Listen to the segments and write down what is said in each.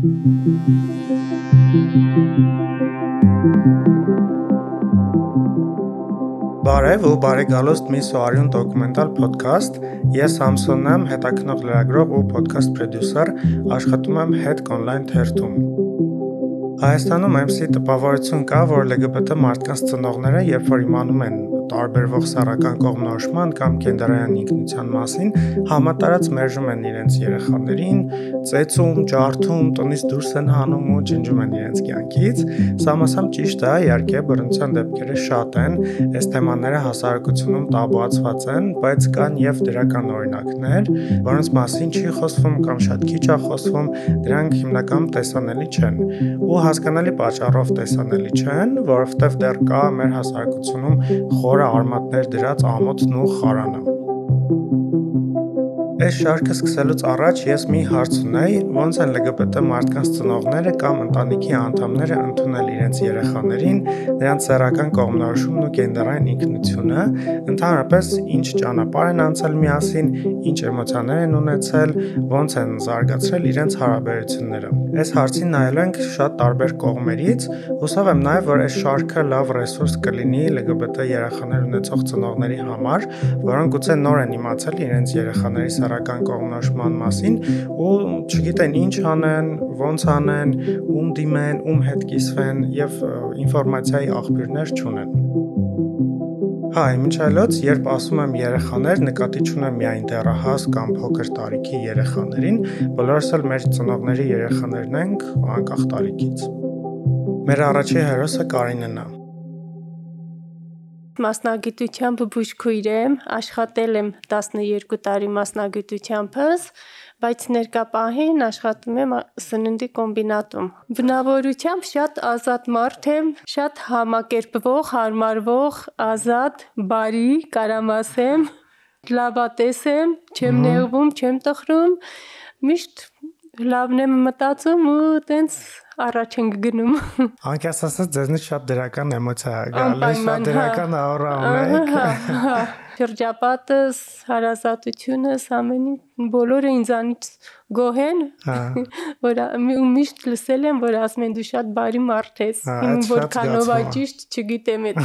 Բարև ու բարեկալոստ Միսո Արյուն դոկումենտալ ոդքասթ։ Ես Համսոնն եմ, հետաքնող լրագրող ու ոդքասթ պրոդյուսեր, աշխատում եմ Head Online թերթում։ Հայաստանում MC տպավորություն կա, որ LGBT մարդկանց ծնողները, երբ որ իմանում են տարբերվող սեռական կողմնորոշման կամ կենտրոնական ինքնության մասին համատարած մերժում են իրենց երեխաներին, ծեծում, ջարդում, տնից դուրս են հանում ու ջնջում են իրենց կյանքից։ Սա մասամբ ճիշտ է, իհարկե, բռնության դեպքերը շատ են, այս թեմաները հասարակությունում տաբուացված են, բայց կան եւ դրական օրինակներ, որոնց մասին չի խոսվում կամ շատ քիչ է խոսվում, դրանք հիմնականում տեսանելի չեն։ Ու հասկանալի պատճառով տեսանելի չեն, որովհետեւ դեռ կա մեր հասարակությունում խոր որը արմատներ դրած ամոթն ու խարանը։ Այս շարքը սկսելուց առաջ ես մի հարց ունեի, ոնց են LGBT մարդկանց ծնողները կամ ընտանիքի անդամները ընդունել իրենց երեխաներին, նրանց սեռական կողմնորոշումն ու գենդերային ինքնությունը, ընդհանրապես ինչ ճանապարհ են անցել միասին, ինչ էմոցիաներ են ունեցել, ոնց են զարգացրել իրենց հարաբերությունները։ Այս հարցին նայելու ենք շատ տարբեր կողմերից, հուսով եմ նաև, որ այս շարքը լավ ռեսուրս կլինի LGBT երեխաներ ունեցող ծնողների համար, որոնք գուցե նոր են իմացել իրենց երեխաների սեռական կողմնորոշման մասին ու չգիտեն ինչ անեն, ոնց անեն, ում դիմեն, ում հետ կիսվեն եւ ինֆորմացիայի աղբյուրներ չունեն։ Հայ, ինչ այլոց, երբ ասում եմ երեխաներ, նկատի չունեմ միայն դեռահաս կամ փոքր տարիքի երեխաներին, բոլորս էլ մեր ծնողների երեխաներն ենք, անկախ տարիքից։ Մեր առաջի հերոսը Կարինեն է մասնագիտությամբ բուժքույր եմ, աշխատել եմ 12 տարի մասնագիտությամբս, բայց ներկա պահին աշխատում եմ սննդի կոմբինատում։ Բնավորությամբ շատ ազատ մարդ եմ, շատ համակերպվող, հարմարվող, ազատ, բարի, կարամ ասեմ, լավատես եմ, չեմ նեղվում, չեմ տխրում, միշտ լավն եմ մտածում ու տենց առաջ ենք գնում։ Անկեղծ ասած, ձեզնից շատ դրական էմոցիա է գալիս, շատ դրական աուրա ունեք։ Շրջապատս, հարազատությունս, ամենին բոլորը ինձանից գոհ են, որ միշտ լսել եմ, որ ասում են դու շատ բարի մարդ ես։ Իմ որքանով է ճիշտ, չգիտեմ այդ։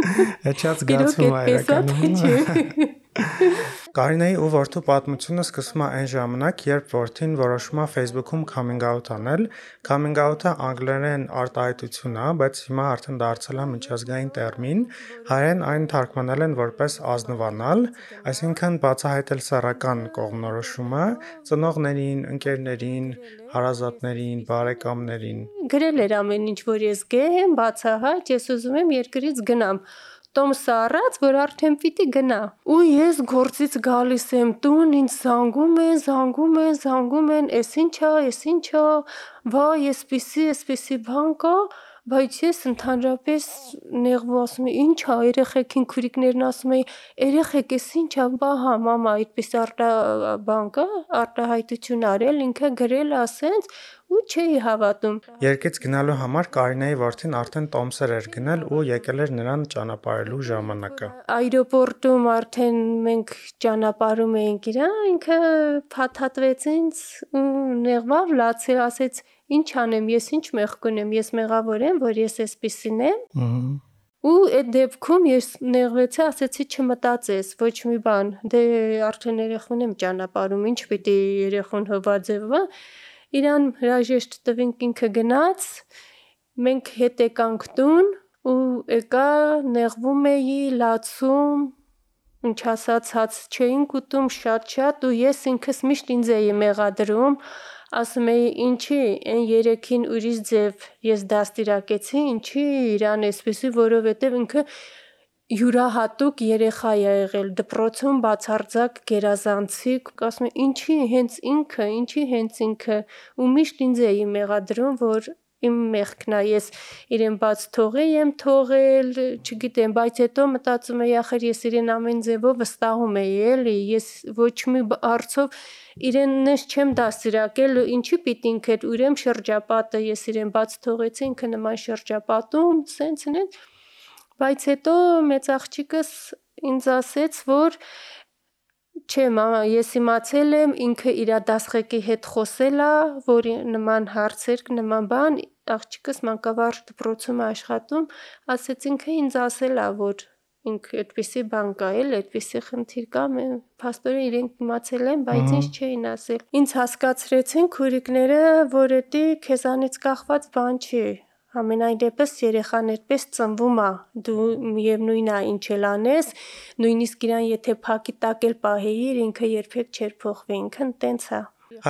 Այդ շատ զգացում է իրականում։ Կարինեի ու որդու պատմությունը սկսվում է այն ժամանակ, երբ որդին որոշում է Facebook-ում coming out անել։ Coming out-ը անգլերեն արտահայտություն է, բայց հիմա արդեն դարձել է միջազգային տերմին։ Հայերեն այն թարգմանել են որպես ազնվանալ, այսինքն բացահայտել սեռական կողմնորոշումը ծնողներին, ընկերներին, հարազատներին, բարեկամներին։ Գրել էր ամեն ինչ, որ ես գեհ եմ, բացահայտ, ես ուզում եմ երկրից գնամ տոմսը առած, որ արդեն պիտի գնա։ Ու ես գործից գալիս եմ տուն, ինձ զանգում են, զանգում են, զանգում են, էս ինչա, էս ինչա, վա, էսպիսի, էսպիսի բան կա, բայց ես ընդհանրապես նեղվում ասում եմ ի՞նչ է երեխեքին քուրիկներն ասում են երեխեք էս ի՞նչ է բա հա մամա այդպես արտա բան կա արտահայտություն արել ինքը գրել ասենց ու չէի հավատում։ Երկից գնալու համար Կարինեի որդին արդեն տոմսեր էր գնել ու եկել էր նրան ճանապարհելու ժամանակը։ Այրոպորտում արդեն մենք ճանապարհում էինք իրան, ինքը փաթաթվեց ինձ ու նեղվավ լացել, ասեց ինչ անեմ, ես ինչ մեղք ունեմ, ես մեղավոր եմ, որ ես էսպիսին եմ։ Ու այդ դեպքում ես նեղվեցի, ասեցի չմտածես, ոչ մի բան։ Դե արդեն երեխուն եմ ճանապարհում, ինչ պիտի երեխուն հվաձևա իրան հրաժեշտ տվինք ինքը գնաց, մենք հետ եկանք տուն ու եկա նեղվում էի, լացում, ինչ ասած հաց չէինք ուտում շատ-շատ ու ես ինքս միշտ ինձ էի մեղադրում, ասում էի ինչի այն երեքին ուրիշ ձև ես դաստիարակեցի, ինչի իրան էսպիսի, որովհետև ինքը յուրահատուկ երեխա է եղել դպրոցում բացարձակ գերազանցիկ, ասում ինչի հենց ինքը, ինչի հենց ինքը ու միշտ ինձ էի մեղադրում, որ իմ մեղքն է, ես իրեն բաց թողեի եմ թողել, չգիտեմ, բայց հետո մտածում եի, ախր ես իրեն ամեն ձևով վստահում էի, էլի, ես ոչ մի արծով իրեննես չեմ դասիրակել, ինչի պիտի ինքը ուրեմ շրջապատը, ես իրեն բաց թողեցի, ինքը նման շրջապատում, սենց նենց Բայց հետո մեծ աղջիկս ինձ ասեց, որ Չէ, մամա, ես իմացել եմ, ինքը իր դասղեկի հետ խոսել է, որ նման հարցեր, նման բան, աղջիկս մանկավարժ դպրոցում է աշխատում, ասեց ինքը ինձ ասել է, որ ինքը այդպիսի բան կա, էլ այդպիսի խնդիր կա, փաստորեն իրենք իմացել են, բայց ինձ չէին ասել։ Ինձ հասկացրեցին քուրիկները, որ դա քեզանից կախված բան չի, Ամենայն դեպս երեխան այդպես ծնվում է, դու միևնույն է ինչ էլ անես, նույնիսկ իրան եթե փակի տակ էլ պահեիր, ինքը երբեք չէր փոխվի, ինքն տենց է։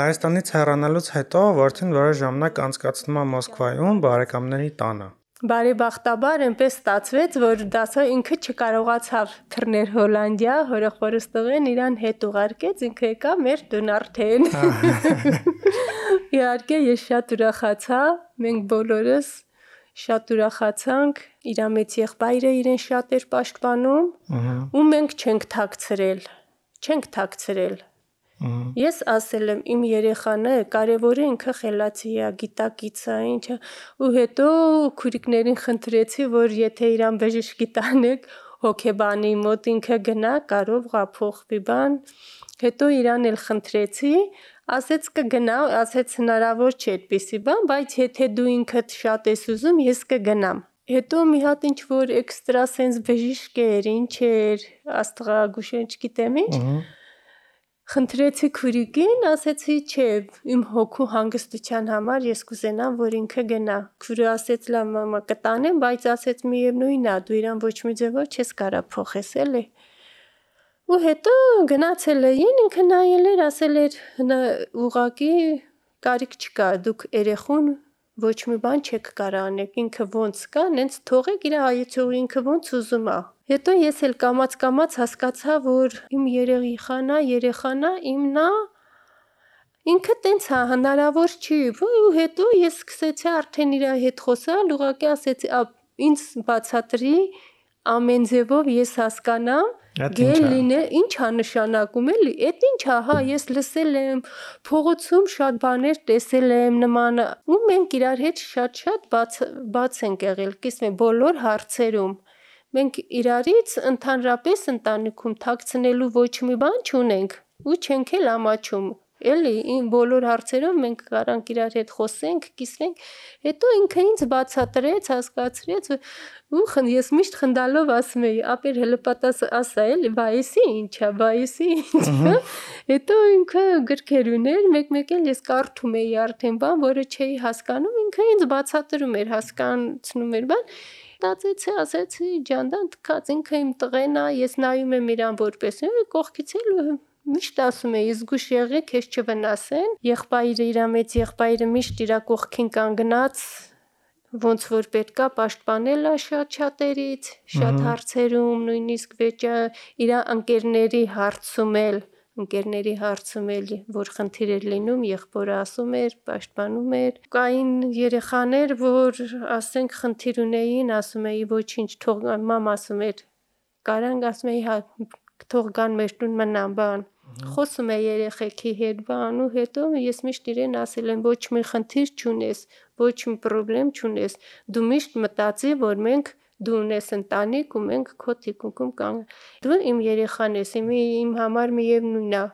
Հայաստանից հեռանալուց հետո որդին որոշ ժամանակ անցկացնում է Մոսկվայում բարեկամների տանը։ Բարեբախտաբար այնպես ստացվեց, որ դասը ինքը չկարողացավ թռնել Հոլանդիա, հորեղբորս տղեն իրան հետ ուղարկեց, ինքը եկա մեր տուն արդեն։ Իհարկե ես շատ ուրախացա, մենք բոլորս շատ ուրախացանք, իր մեծ եղբայրը իրեն շատ էր պաշտպանում, ու մենք չենք թաքցրել։ Չենք թաքցրել։ Ես ասել եմ իմ երեխանը կարևորը ինքը խելացի է, գիտակից է, ինչը ու հետո քուրիկներին խնդրեցի, որ եթե իրան բժշկի տանեք, հոգեբանի մոտ ինքը գնա, կարող գա փոխվի բան։ Հետո իրան էլ խնդրեցի, ասեց կգնա, ասեց հնարավոր չէ այդպեսի բան, բայց եթե դու ինքդ շատ ես ուզում, ես կգնամ։ Հետո մի հատ ինչ որ էքստրա սենս բժիշկ էր, ինչ էր, աստղագուշ չգիտեմ ինչ։ Խնդրեցի քուրիկին, ասեցի, չէ, իմ հոգու հանգստության համար ես կուզենամ, որ ինքը գնա։ Քուրը ասեց, լավ, մամա, կտանեմ, բայց ասեց միևնույնն է, դու իրան ոչ մի ձևով չես կարա փոխես, էլի։ Ու հետո գնացել էին, ինքը նայել էր, ասել էր ուղակի կարիք չկա, դուք երեխուն ոչ մի բան չեք կարող անեք, ինքը ոնց կա, նենց թողեք իր հայեցողը ինքը ոնց ուզում է։ Հետո ես էլ կամած-կամած հասկացա, որ իմ երեխանա, երեխանա իմնա ինքը տենց հա հնարավոր չի։ Ու հետո ես սկսեցի արդեն իր հետ խոսալ, ուղղակի ասեցի, ինձ բացատրի ամեն ձևով ես հասկանամ Գել լինել, ի՞նչ է նշանակում էլի։ Էդ ի՞նչ է, հա, ես լսել եմ, փողոցում շատ բաներ տեսել եմ նման, ու մենք իրար հետ շատ-շատ բաց բաց ենք եղել, կիսմե բոլոր հարցերում։ Մենք իրարից ընդհանրապես ընտանիքում թաքցնելու ոչ մի բան չունենք ու չենք էլ ամաչում էլի ին բոլոր հարցերով մենք կարանք իրար հետ խոսենք, կիսվենք, հետո ինքը ինձ բացատրեց, հասկացրեց ու ես միշտ խնդալով ասում էի, ապեր հլպատաս ասա էլի, բայսի ինչա, բայսի ինչա։ Հետո ինքը գրքեր ուներ, մեկ-մեկ էլ ես կարդում էի արդեն բան, որը չէի հասկանում, ինքը ինձ բացատրում էր, հասկանցնում էր բան մտածեցի, ասեցի, ջանդան թքած ինքը իմ տղեն է, ես նայում եմ իրան որպես կողքից էլ միշտ ասում էի զգուշ եղի քեզ չվնասեն եղբայրը իր մեծ եղբայրը միշտ իր կողքին կանգնած ոնց որ պետքա պաշտպանել է շատ շատերից շատ հարցերում նույնիսկ վեճը իր ընկերների հարցում էլ ընկերների հարցում էլ որ խնդիր էր լինում եղբորը ասում էր պաշտպանում էր կային երեխաներ որ ասենք խնդիր ունեին ասում էի ոչինչ թող մամ ասում էր կարանք ասում էի հա թող գան մեր տուն մնան բան խոսում է երեխեքի հետ բան ու հետո ես միշտ իրեն ասել եմ ոչ մի խնդիր չունես, ոչ մի խնդրեմ չունես։ Դու միշտ մտածի, որ մենք դու ունես ընտանիք ու մենք քո թիկունքում կան։ Դու իմ երեխան ես, իմ իմ համար միևնույնն է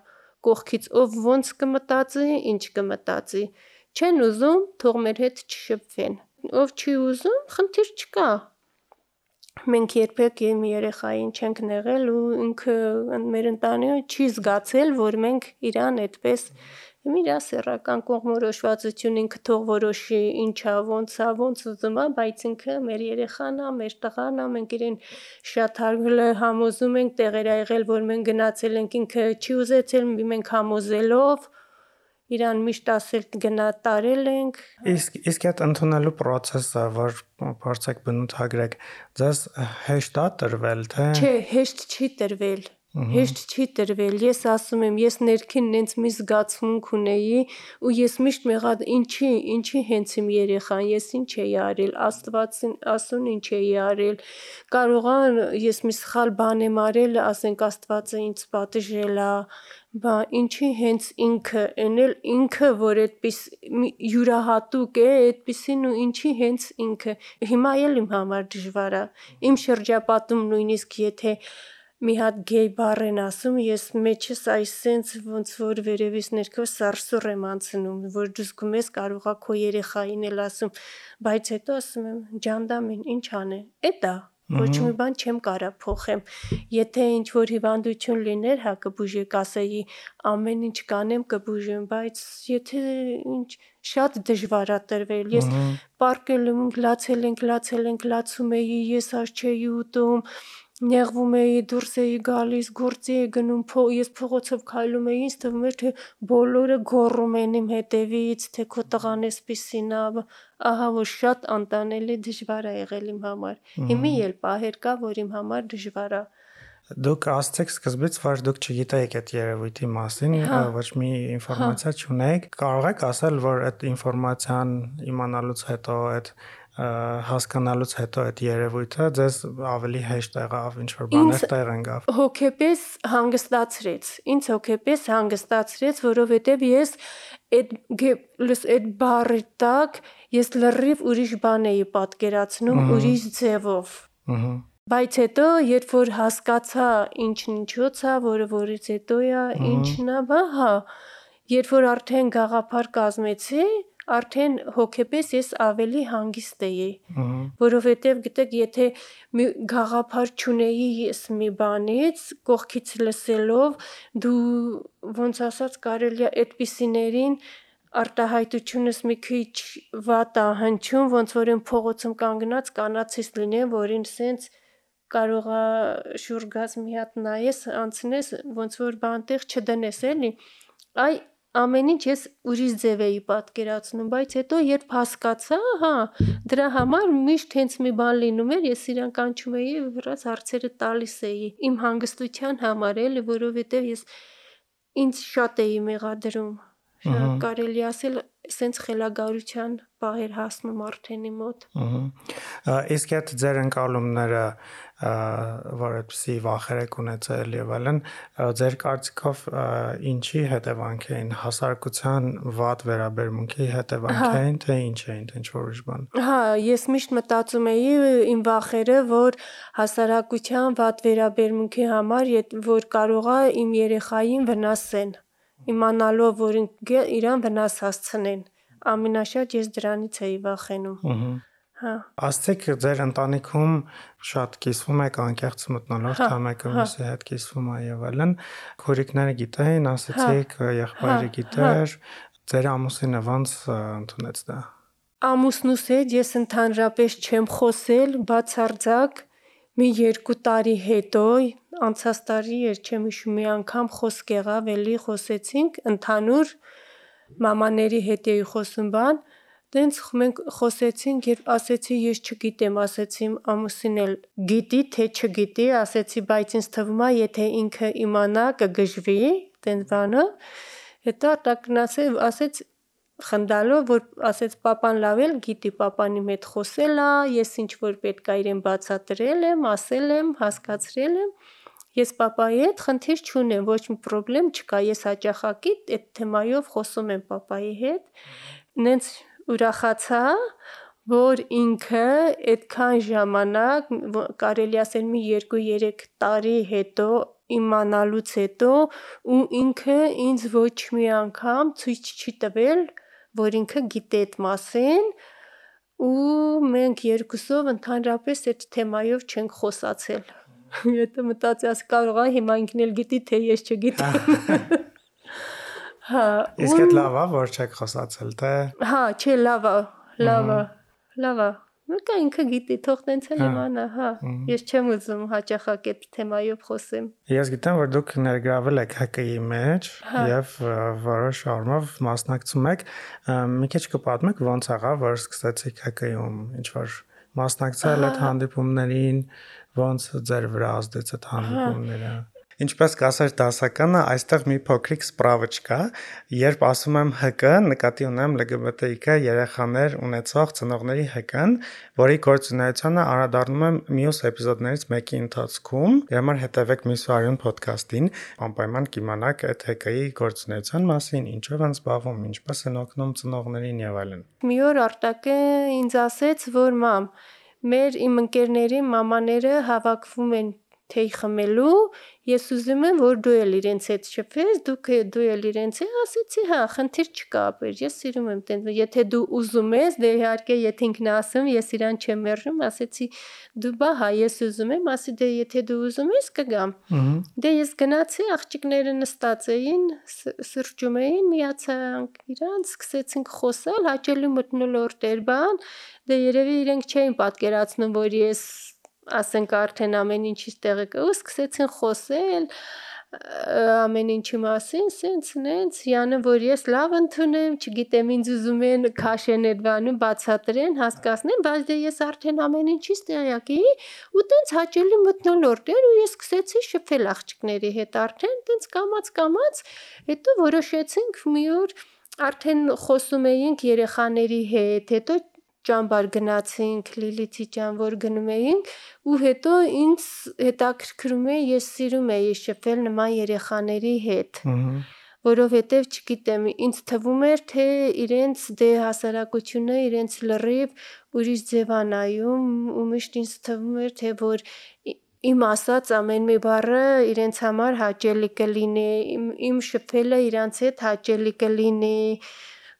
կողքից ով ոնց կմտածի, ինչ կմտածի։ Չեն ուզում, թող մեր հետ չշփվեն։ Ով չի ուզում, խնդիր չկա մենք երբեք իմ երեխային չենք նեղել ու ինքը մեր ընտանիքը չի զգացել, որ մենք իրան այդպես իր սեռական կողմորոշվածություն ինքը թող որոշի ինչա, ոնցա, ոնց ուզում է, բայց ինքը մեր երեխան է, մեր տղան է, մենք իրեն շատ հարգել համոզում ենք, տեղեր եղել, որ մենք գնացել ենք, ինքը չի ուզեցել, մենք համոզելով իրան միշտ ասել գնա տարել ենք իսկ իսկ այդ ընդունելու process-ը որ փորձեք բնութագրեք ձեզ հեշտ է տրվել թե չէ հեշտ չի տրվել հեշտ չի տրվել։ Ես ասում եմ, ես ներքին նենց մի զգացմունք ունեի ու ես միշտ մեղա ինչի, ինչի հենց իմ երեխան, ես ինչ էի արել, Աստվածին ասուն ինչ էի արել։ Կարող է ես մի սխալ բան եմ արել, ասենք Աստվածը ինձ պատժել է, բա ինչի հենց ինքը, էնել ինքը, որ այդպես յուրահատուկ է, այդպեսին ու ինչի հենց ինքը։ Հիմա էլ իմ համար դժվար է։ Իմ շրջապատում նույնիսկ եթե մի հատ գեյ բառ են ասում, ես մեջս այս սենց ոնց որ վերևից ներքև սարսուռ եմ անցնում, որ դու զգում ես կարողա քո երեխային էլ ասում, բայց հետո ասում եմ ջանդամին, ինչ անե։ Էդա Ոչ մի բան չեմ կարա փոխեմ։ Եթե ինչ որ հիվանդություն լիներ, հա կբուժեք, ասեի ամեն ինչ կանեմ կբուժեմ, բայց եթե ինչ շատ դժվար է տրվել։ Ես պարկել եմ, լացել ենք, լացել ենք, լացում էի, ես աշ չէի ուտում, նեղվում էի, դուրս էի գալիս, գործի էի գնում, փո, ես փողոցով քայլում էի, ինձ թվում էր թե բոլորը գոռում են իմ հետևից, թե քո տղան էսպիսին է, ահա որ շատ անտանելի դժվար է եղել իմ համար։ Հիմի էլ պահեր կա, որ իմ համար դժվար է։ Դուք ասացիք սկզբից, որ դուք չգիտեիք այդ երևույթի մասին, հա։ ոչ մի ինֆորմացիա չունեիք։ Կարող եք ասել, որ այդ ինֆորմացիան իմանալուց հետո, այդ հասկանալուց հետո այդ երևույթը ձեզ ավելի հեշտ եղավ, ինչ որ բաներ տեղ ընկավ։ Հոգեպես հանգստացրեց։ Ինձ հոգեպես հանգստացրեց, որովհետև ես այդ այդ բառի տակ ես լրիվ ուրիշ բան էի պատկերացնում, ուրիշ ձևով։ Ահա Բայց հետո, երբ որ հասկացա ինչ ինչոց է, որը որից հետո է, ինչն է, հա, երբ որ արդեն գաղափար կազմեցի, արդեն հոգեպես ես ավելի հանգիստ էի, որովհետև գիտեք, եթե մի գաղափար չունեի ես մի բանից, կողքից լսելով դու ոնց ասած կարելի է այդպիսիներին արտահայտությունս մի քիչ վատ է հնչում, ոնց որ են փողոցում կանգնած կանացից լինեն, որին սենց կարող է շուրգաս մի հատ նայես, անցնես, ոնց որ բանտեղ չդնես էլի։ Այ ամեն ինչ ես ուրիշ ձև էի պատկերացնում, բայց հետո երբ հասկացա, հա, դրա համար միշտ հենց մի բան լինում էր, ես իրան կանչում էի, վրաց հարցերը տալիս էի իմ հանգստության համար էլի, որովհետև ես ինձ շատ էի մեղադրում։ Շատ կարելի ասել, սենց խելագարության բաղեր հասնում արդենի մոտ։ Ահա։ Իսկ այդ ձեր ընկալումները որ այդպեսի վախեր եք ունեցել եւ այլն, ձեր կարծիքով ինչի հետևանք էին հասարակության վատ վերաբերմունքի հետևանք էին, թե ինչ էին, թե ինչ որ ուրիշ բան։ Հա, ես միշտ մտածում էի իմ վախերը, որ հասարակության վատ վերաբերմունքի համար, որ կարողա իմ երեխային վնասեն, իմանալով, որ իրան վնաս հասցնեն։ Ամենաշատ ես դրանից էի վախենում։ Ահա Հա։ Ասցեք ձեր ընտանիքում շատ կիսվում եք անկեղծ մտնոլորտ, Հա, հա մյուսի հետ կիսվում է եւ այլն։ Քուրիկները գիտեին, ասացիք, Հա, եղբայրը հա, գիտեր, ձեր ամուսինը ոնց ընդունեց դա։ Ամուսնուս հետ ես ընդհանրապես չեմ խոսել, բացարձակ մի երկու տարի հետո, անցած տարի էր, չեմ հիշում, մի անգամ խոսք եղավ, էլի խոսեցինք ընդհանուր մամաների հետ էի խոսում բան, Տենց մենք խոսեցինք, երբ ասեցի ես չգիտեմ, ասեցի ամուսին էլ գիտի թե չգիտի, ասեցի, բայց ինձ թվում է, եթե ինքը իմանա կգժվի, տենց բանը։ Հետո տակնասե ասեց խնդալով, որ ասեց papan լավ էլ գիտի, papan իմ հետ խոսել է, ես ինչ որ պետք է իրեն բացատրել եմ, ասել եմ, հասկացրել եմ։ Ես papayi հետ խնդիր չունեմ, ոչ մի խնդրեմ չկա, ես հաճախակի այդ թեմայով խոսում եմ papayi հետ։ Նենց ուրախացա, որ ինքը այդքան ժամանակ կարելի ասել մի 2-3 տարի հետո իմանալուց հետո ու ինքը ինձ ոչ մի անգամ ցույց չի տվել, որ ինքը գիտե այդ մասին ու մենք երկուսով ընդհանրապես այդ թեմայով չենք խոսացել։ Եթե մտածի աս կարող է հիմա ինքն էլ գիտի թե ես չգիտեմ։ Հա, Իսկ այդ լավ է, որ չեք խոսացել, թե Հա, չէ, լավ է, լավ է, լավ է։ Մեկը ինքը գիտի, թող տենց էլ իմանա, հա։ Ես չեմ ուզում հաճախակ այդ թեմայով խոսեմ։ Ես գիտեմ, որ դուք ներգրավել եք ՀԿ-ի մեջ Հա։ եւ որոշ առումով մասնակցում եք։ Մի քիչ կպատմեք ոնց եղավ, որ սկսեցիք ՀԿ-ում ինչ որ մասնակցել այդ հանդիպումներին, ոնց ձեր վրա ազդեց այդ հանդիպումները։ Ինչպես կասեր դասականը, այստեղ մի փոքրիկ սպրավոչկա, երբ ասում եմ ՀԿ, նկատի ունեմ ԼԳԲՏԻ երեխաներ ունեցող ծնողների ՀԿ-ն, որի գործունեությանը անդրադառնում եմ մյուս էպիզոդներից մեկի ընթացքում։ Երբ հետևեք Միսվարյուն ոդքասթին, անպայման կիմանաք այդ ՀԿ-ի գործունեության մասին, ինչով են զբաղվում, ինչպես են օգնում ծնողներին եւ այլն։ Մի օր Արտակը ինձ ասեց, որ մամ, մեր իմ ընկերների մամաները հավաքվում են թեյ խմելու, ես ուզում եմ, որ դու էլ իրենց հետ շփվես, դուք դու էլ իրենց հետ ասեցի, հա, խնդիր չկա, ապեր, ես սիրում եմ տենց, եթե դու ուզում ես, դե իհարկե եթե ինքն ասում, ես իրան չեմ մերժում, ասեցի, դու բա, հա, ես ուզում եմ, ասի դե եթե դու ուզում ես կգամ։ Դե ես գնացի, աղջիկները նստած էին, սրճում էին, միացանք իրանց, սկսեցինք խոսալ, հաճելի մտնոլորտ էր բան, դե երևի իրենք չէին պատկերացնում, որ ես ասենք արդեն ամեն ինչից ու սկսեցին խոսել ամեն ինչի մասին, սենց նենց Յանը որ ես լավ ընդունեմ, չգիտեմ ինձ ուզում են քաշեն այդ բանը բացատրեն, հասկացնեն, բայց դե ես արդեն ամեն ինչից տեղյակ էի ու տենց հաճելի մտնոլորտ էր ու ես սկսեցի շփվել աղջիկների հետ արդեն, տենց կամած կամած, հետո որոշեցինք մի օր արդեն խոսում էինք երեխաների հետ, հետո ճամբար գնացինք Լիլիթի ջան, որ գնում էինք ու հետո ինձ հետաքրքրում է, ես սիրում էի շփվել նման երեխաների հետ։ որովհետև չգիտեմ, ինձ թվում էր, թե իրենց դե հասարակությունը իրենց լրիվ ուրիշ ձևանայում ու միշտ ինձ թվում էր, թե որ իմ ասած ամեն մի բառը իրենց համար հաճելի կլինի, իմ, իմ շփվելը իրանց հետ հաճելի կլինի,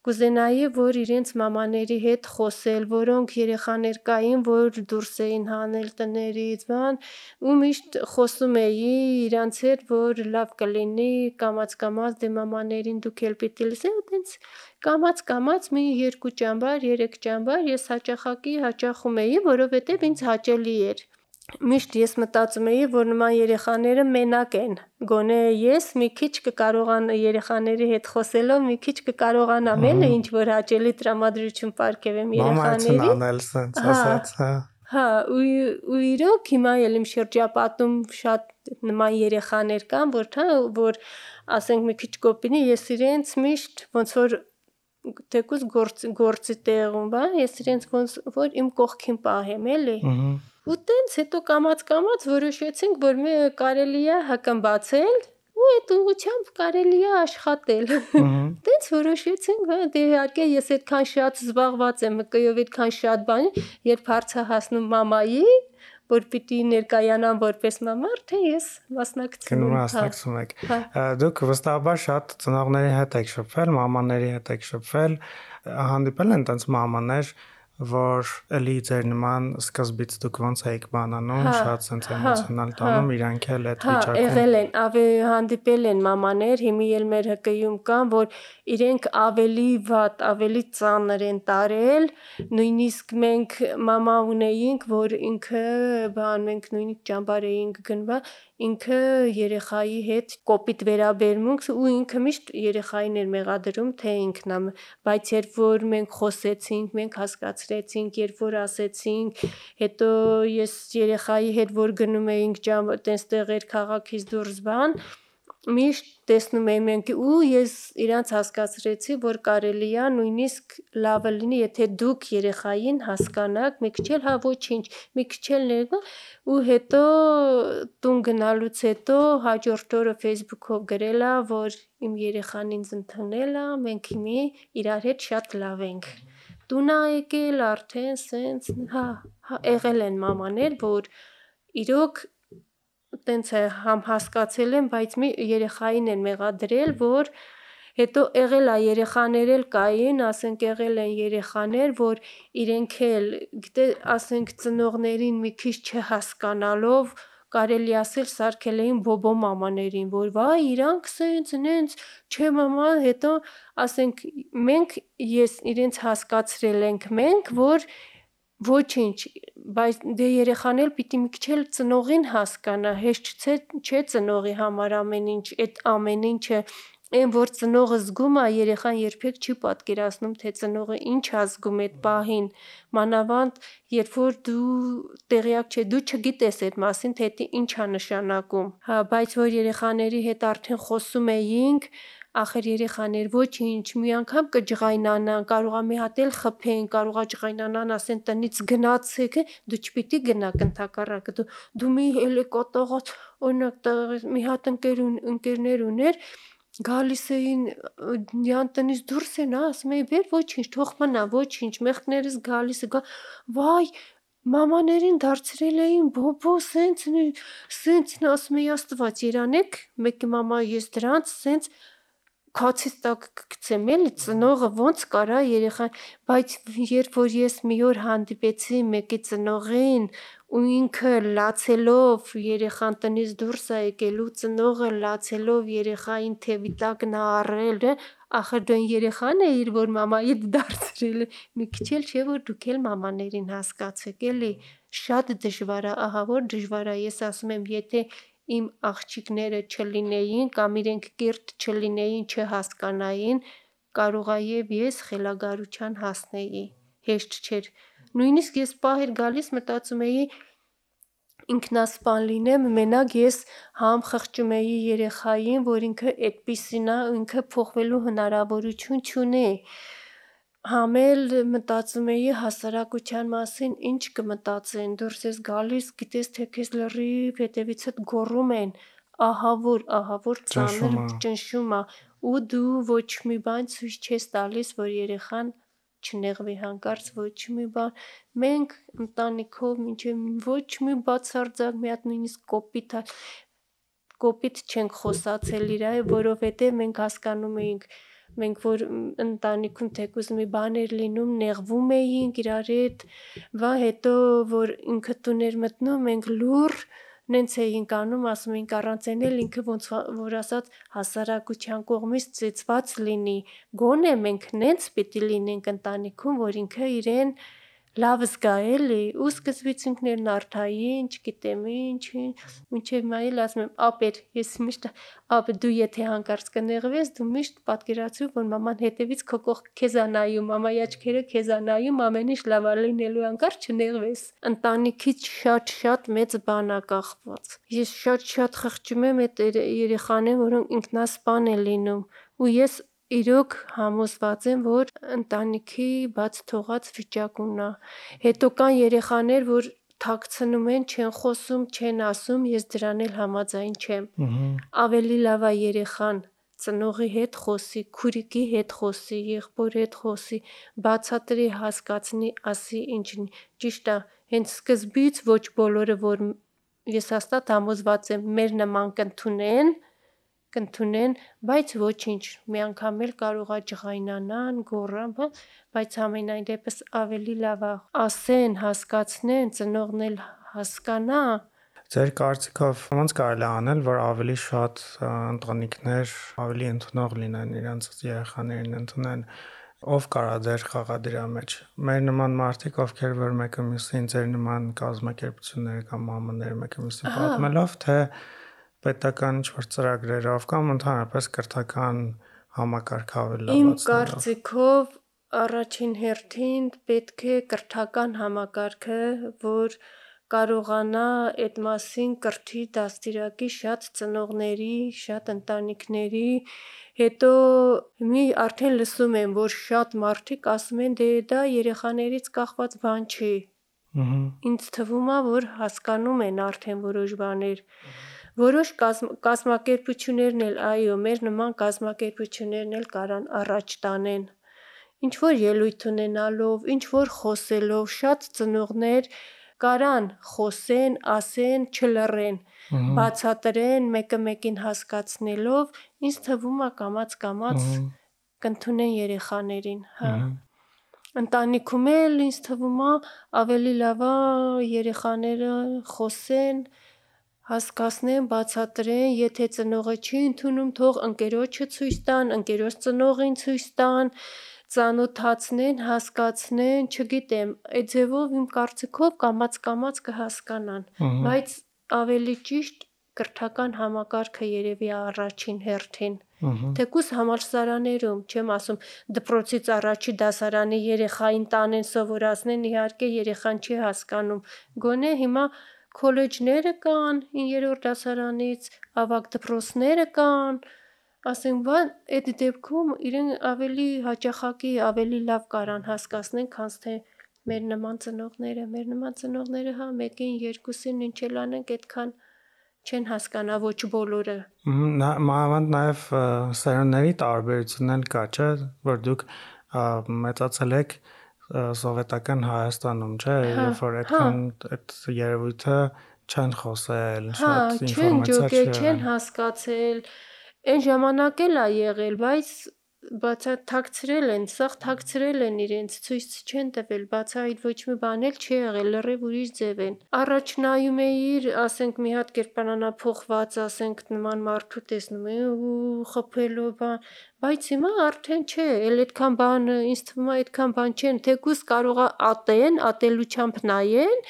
կուզենայի, որ իրենց մամաների հետ խոսել, որոնք երեխաներ կային, որ դուրս էին հանել տներից, բան, ու միշտ խոսում էի իրանց հետ, որ լավ կլինի, կամած-կամած դե մամաներին դուք էլ պիտի լսեք, ու տենց կամած-կամած մի երկու ճամբար, երեք ճամբար ես հաճախակի հաճախում էի, որովհետև ինձ հաճելի էր միշտ ես մտածում էի, որ նման երեխաները մենակ են։ Գոնե ես մի քիչ կկարողան երեխաների հետ խոսելով մի քիչ կկարողանամ էլ ինչ որ հաճելի տրամադրություն ապարգևեմ երեխաներին։ Մամայցն անել sense ասած, հա։ Հա, ու ու իրոք հիմա էլ իմ շրջապատում շատ նման երեխաներ կան, որ թա որ ասենք մի քիչ կոպինի, ես իրենց միշտ ոնց որ թեկուզ գործ գործի տեղում, բա, ես իրենց ոնց որ իմ կողքին պահեմ, էլի։ Ահա Ու տենց հետո կամած-կամած որոշեցինք, որ մի կարելի է հակամբացել ու այդ ուղությամբ կարելի է աշխատել։ Տենց որոշեցինք, հա, դե իհարկե ես այդքան շատ զբաղված եմ, կյով այդքան շատ բան, երբ հարցը հասնում մամայի, որ պիտի ներկայանամ որպես մամար, թե ես մասնակցում եմ։ Մասնակցում եք։ հա։ Դուք վստահաբար շատ ծնողների հետ եք շփվել, մամաների հետ եք շփվել, հանդիպել են տենց մամաներ, որ էլի ձեր նման սկզբից դուք ոնց եք բանանում, հա, շատ sense հա, էմոցիոնալ հա, տանում իրանք էլ այդ վիճակում։ Հա, եղել են, ավելի հանդիպել են մամաներ, հիմի էլ մեր հկյում կան, որ իրենք ավելի վատ, ավելի ծանր են տարել, նույնիսկ մենք մամա ունեինք, որ ինքը բան մենք նույնիսկ ճամբար էինք գնվա, ինքը երեխայի հետ կոպիտ վերաբերմունք ու ինքը միշտ երեխային էր մեղադրում, թե ինքն է, բայց երբ որ մենք խոսեցինք, մենք հասկացրեցինք, երբ որ ասեցինք, հետո ես երեխայի հետ որ գնում էինք ջամ, տենց տեղեր քաղաքից դուրս բան, միշտ տեսնում էի մենք ու ես իրանց հասկացրեցի, որ կարելի է նույնիսկ լավը լինի, եթե դուք երեխային հասկանաք, մի քիչ էլ հա ոչինչ, մի քիչ էլ ներգա ու հետո տուն գնալուց հետո հաջորդ օրը Facebook-ով գրելա, որ իմ երեխան ինձ ընդունել է, մենք հիմի իրար հետ շատ լավ ենք տուն ա եկել արդեն սենց հա, հա եղել են մամաներ, որ իրոք տենց է համ հասկացել եմ, բայց մի երեխային են մեղադրել, որ հետո եղել է երեխաներ էլ կային, ասենք եղել են երեխաներ, որ իրենք էլ գիտե ասենք ծնողներին մի քիչ չհասկանալով կարելի ասել սարքել էին բոբո մամաներին, որ վայ իրանք սենց նենց չէ մամա, հետո ասենք մենք ես իրենց հասկացրել ենք մենք, որ Ոչինչ, բայց դե երեխան էլ պիտի մի քիչ էլ ծնողին հասկանա, հեշտ չէ չէ ծնողի համար ամեն ինչ, այդ ամեն ինչը այն որ ծնողը զգում է, երեխան երբեք չի պատկերացնում, թե ծնողը ինչ է զգում այդ պահին։ Մանավանդ, երբ որ դու տեղյակ չէ, դու չգիտես այդ մասին, թե դա ինչ է նշանակում։ Հա, բայց որ երեխաների հետ արդեն խոսում էինք, ախր երեխաներ ոչինչ, մի անգամ կջղայնանան, կարողա մի հատ էլ խփեն, կարողա ջղայնանան, ասեն տնից գնացեք, դու չպիտի գնաք ընդհակառակը, դու դու մի էլի կոտողած, օրինակ մի հատ ընկեր ընկերներ ուներ, գալիս էին յան տնից դուրս են, ասում էի, «Բեր ոչինչ, թող մնա, ոչինչ, մեղքներս գալիս է, գա, վայ, մամաներին դարձրել էին բոբո, սենց սենց ասում էի Աստված երանեք, մեկի մամա ես դրանց սենց քացից տակ գցեմ էլի ծնողը ոնց կարա երեխան բայց երբ որ ես մի օր հանդիպեցի մեկի ծնողին ու ինքը լացելով երեխան տնից դուրս է եկելու ծնողը լացելով երեխային թևի տակն առել ախր դու երեխան էիր որ մամայիդ դարձրել մի քիչ էլ չէ որ դուք էլ մամաներին հասկացեք էլի շատ դժվար է ահա որ դժվար է ես ասում եմ եթե իմ աղջիկները չլինեին կամ իրենք կիրթ չլինեին, չհասկանային, կարողա եւ ես խելագարության հասնեի։ Հեշտ չէր։ Նույնիսկ ես պահեր գալիս մտածում էի ինքնասպան լինեմ, մենակ ես համ խղճում էի երեխային, որ ինքը այդպիսին է, ինքը փոխվելու հնարավորություն չունի համել մտածում էի հասարակության մասին, ինչ կմտածեն, դուրս ես գալիս, գիտես թե քեզ լրիվ հետևիցդ գոռում են, ահա որ, ահա որ ծանր ճնշում է ու դու ոչ մի բան ցույց չես տալիս, որ երեխան չնեղվի հանկարծ ոչ մի բան։ Մենք ընտանիքով մինչև ոչ մի բացարձակ մի հատ նույնիսկ կոպիտ կոպիտ չենք խոսացել իր այ, որովհետև մենք հասկանում էինք մենք որ ընտանիքում թեկուզ մի բան էր լինում, նեղվում էինք իրար հետ, վա հետո որ ինքը տուն էր մտնում, մենք լուր նենց էինք անում, ասում էինք առանց էնել ինքը ոնց որ ասած հասարակության կողմից ծեծված լինի։ Գոնե մենք նենց պիտի լինենք ընտանիքում, որ ինքը իրեն լավ զգա էլի ու սկզբից ինքներն արթային, չգիտեմ ինչ, մինչև մայել ասում եմ, ապեր, ես միշտ ապ դու եթե հանկարծ կնեղվես, դու միշտ պատկերացրու, որ մաման հետևից քո կողք քեզ է նայում, մամայի աչքերը քեզ է նայում, ամեն ինչ լավ լինելու, հանկարծ չնեղվես։ Ընտանիքից շատ-շատ մեծ բան է կախված։ Ես շատ-շատ խղճում եմ այդ երեխաներին, որոնք ինքնասպան են լինում, ու ես իրոք համոզված եմ, որ ընտանիքի բաց թողած վիճակումն է։ Հետո կան երեխաներ, որ թաքցնում են, չեն խոսում, չեն ասում, ես դրան էլ համաձայն չեմ։ Ավելի լավ է երեխան ծնողի հետ խոսի, քուրիկի հետ խոսի, եղբոր հետ խոսի, բացատրի, հասկացնի, ասի ինչն ճիշտ է։ Հենց սկզբից ոչ բոլորը, որ ես հաստատ համոզված եմ, մեր նման կընդունեն, կընդունեն, բայց ոչինչ, մի անգամ էլ կարողա ջղայնանան, գոռան, բայց համենայն դեպս ավելի լավ է ասեն, հասկացնեն, ծնողն էլ հասկանա, Ձեր կարծիքով ո՞նց կարելի անել, որ ավելի շատ ընտանիքներ ավելի ընդունող լինեն իրենց երեխաներին ընդունեն ով կարա դեր խաղա դրա մեջ։ Մեր նման մարդիկ, ովքեր որ մեկը մյուսին ձեր նման կազմակերպություններ կամ մամաններ մեկը մյուսին պատմելով, թե պետական ինչ-որ ծրագրերով կամ ընդհանրապես կրթական համակարգ ավելացնելով։ Իմ կարծիքով առաջին հերթին պետք է կրթական համակարգը, որ կարողանա այդ մասին կրթի դաստիարակի շատ ծնողների, շատ ընտանիքների, հետո մի արդեն լսում եմ, որ շատ մարդիկ ասում են դե դա երեխաներից կախված բան չի։ Ինձ թվում է, որ հասկանում են արդեն որոշ բաներ։ Որոշ կազմ, կազմակերպություններն էլ, այո, մեր նման կազմակերպություններն էլ կարան առաջ տանեն։ Ինչ որ ելույթ ունենալով, ինչ որ խոսելով, շատ ծնողներ կարան խոսեն, ասեն, չլռեն, բացատրեն, մեկը մեկին հասկացնելով, ինձ թվում է կամած-կամած կընդունեն երեխաներին, հա։ Ընտանիքում էլ ինձ թվում է ավելի լավ է երեխաները խոսեն, հասկացնեն, բացատրեն, եթե ծնողը չի ընդունում, թող ընկերոջը ցույց տան, ընկերոջ ծնողին ցույց տան, ծանոթացնեն, հասկացնեն, չգիտեմ, այդ ձևով իմ կարծիքով կամած-կամած կհասկանան, բայց ավելի ճիշտ կրթական համակարգը երևի առաջին հերթին։ Թեկուս համալսարաներում, չեմ ասում, դպրոցից առաջի դասարանի երեխային տանեն սովորացնեն, իհարկե երեխան չի հասկանում։ Գոնե հիմա քոլեջները կան 9-րդ դասարանից, ավագ դպրոցները կան, ասենք բան այդ դեպքում իրեն ավելի հաճախակի, ավելի լավ կարան հասկացնեն, քան թե մեր նման ծնողները, մեր նման ծնողները հա մեկին, երկուսին ինչ էլ անենք, այդքան չեն հասկանա ոչ բոլորը։ Մանավանդ նաև սերունդների տարբերությունն էլ կա, չէ, որ դուք մեծացել եք սովետական Հայաստանում, չէ, Հա, երբ որ հա։ այդքան այդ երևույթը չեն խոսել, Հա, շատ չեն ինֆորմացիա չեն։ հասկացել։ Այն ժամանակ էլ է եղել, բայց բացա թաքցրել են, սաղ թաքցրել են իրենց, ցույց չեն տվել, բացա այդ ոչ մի բան էլ չի եղել, լրիվ ուրիշ ձև են։ Առաջ նայում էիր, ասենք մի հատ կերպարանափոխված, ասենք նման մարդու տեսնում էի ու խփելով բան, բայց հիմա արդեն չէ, էլ այդքան բան, ինձ թվում է այդքան բան չեն, թեկուզ կարողա ատեն, ատելությամբ նայեն,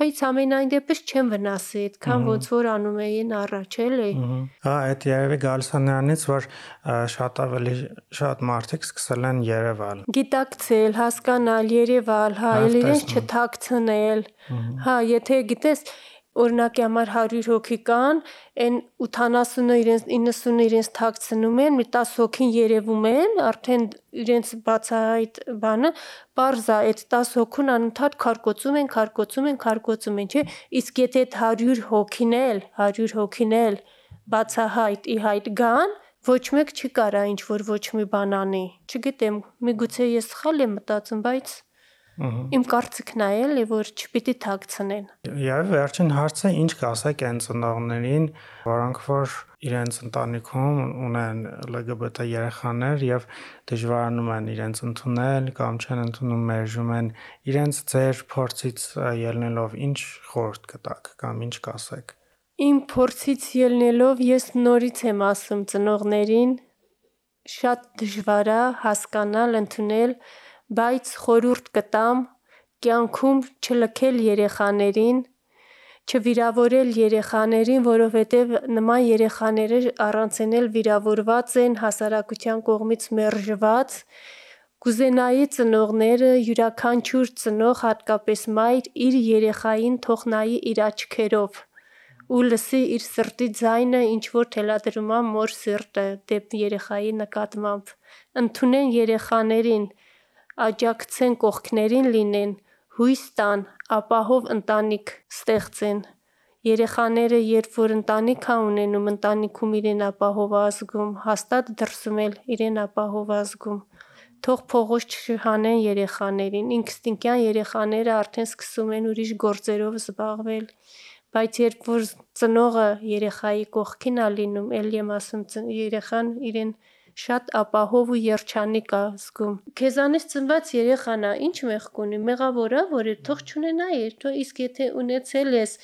բայց ամենայն դեպս չեն վնասի, այդքան ոնց որ անում էին առաջ, էլի։ Ահա։ Հա, այդ երևի գալիս է նրանից, որ շատ ավելի շատ մարդիկ սկսել են Երևալ։ Գիտակցել, հասկանալ, Երևալ, հա, Հա, իրենց չթաքցնել։ Հա, եթե գիտես, օրինակի համար 100 հոգի կան, այն 80-ը իրենց 90-ը իրենց թաքցնում են, մի 10 հոգին երևում են, արդեն իրենց բացահայտ բանը, parza այդ 10 հոգուն անընդհատ քարկոծում են, քարկոծում են, քարկոծում են, չէ՞։ Իսկ եթե այդ 100 հոգին էլ, 100 հոգին էլ բացահայտ ի հայտ գան, ոչ մեկ չի կարա ինչ որ ոչ մի բան անի։ Չգիտեմ, միգուցե ես սխալ եմ մտածում, բայց իմ կարծիքն է էլի, որ չպիտի թաքցնեն։ Եվ վերջին հարցը ինչ կասեք այն ծնողներին, որոնք որ իրենց ընտանիքում ունեն LGBT երեխաներ եւ դժվարանում են իրենց ընդունել կամ չեն ընդունում մերժում են իրենց ձեր փորձից ելնելով ինչ խորհուրդ կտաք կամ ինչ կասեք։ Իմ փորձից ելնելով ես նորից եմ ասում ծնողներին շատ դժվար է հասկանալ, ընդունել, բայց խորուրդ կտամ կյանքում չլքել երեխաներին, չվիրավորել երեխաներին, որովհետև նման երեխաները առանցեն էլ վիրավորված են հասարակության կողմից մերժված։ Կուզենայի ծնողները յուրաքանչյուր ծնող հատկապես մայր իր երեխային թող նայի իր աչքերով ու լսի իր սրտի ձայնը, ինչ որ թելադրում է մոր սիրտը դեպ երեխայի նկատմամբ։ Ընթունեն երեխաներին, աջակցեն կողքներին լինեն, հույս տան, ապահով ընտանիք ստեղծեն։ Երեխաները երբ որ ընտանիք է ունենում, ընտանիքում իրեն ապահով է զգում, հաստատ դրսում էլ իրեն ապահով է զգում։ Թող փողոց չհանեն երեխաներին, ինքստինքյան երեխաները արդեն սկսում են ուրիշ գործերով զբաղվել, բայց երբ որ ծնողը երեխայի կողքին է լինում, ել եմ ասում, երեխան իրեն շատ ապահով ու երջանիկ է զգում։ Քեզանից ծնված երեխան է, ինչ մեղք ունի, մեղավոր է, որ է թող չունենա, թող իսկ եթե ունեցել ես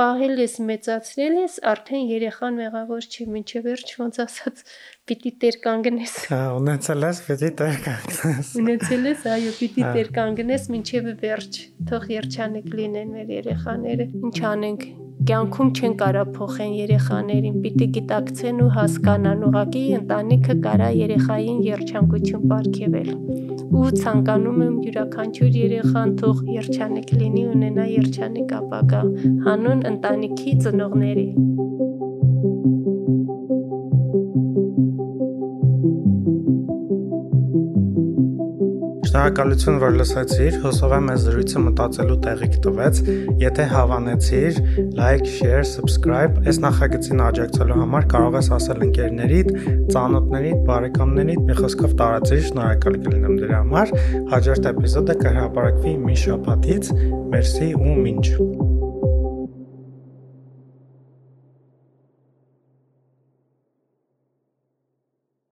պահել ես, մեծացրել ես, արդեն երեխան մեղավոր չի, ինչեւ վերջ ոնց ասած, պիտի տեր կանգնես։ Հա, ունեցել ես, պետք է տեղ կանգնես։ Ունեցել ես, այո, պիտի Հա։ տեր կանգնես ինչեւ վերջ։ Թող երջանիկ լինեն մեր երեխաները։ Ինչ անենք։ Կյանքում չեն կարա փոխեն երեխաներին, պիտի գիտակցեն ու հասկանան, ուղղակի ընտանիքը կարա երեխային երջանկություն ապարգևել։ Ու ցանկանում եմ յուրաքանչյուր երեխան թող երջանիկ լինի, ունենա երջանիկ ապագա, հանուն ընտանիքի ծնողների։ Շնորհակալություն, որ լսեցիր։ Հուսով եմ այս զրույցը մտածելու տեղիք տվեց։ Եթե հավանեցիր, like, share, subscribe, այս նախագծին աջակցելու համար կարող ես ասել ընկերներիդ, ծանոթներիդ, բարեկամներիդ, մի խոսքով տարածիր, շնորհակալ կլինեմ դրա համար։ Հաջորդ էպիզոդը կհրապարակվի մի շաբաթից։ Մերսի ու մինչ։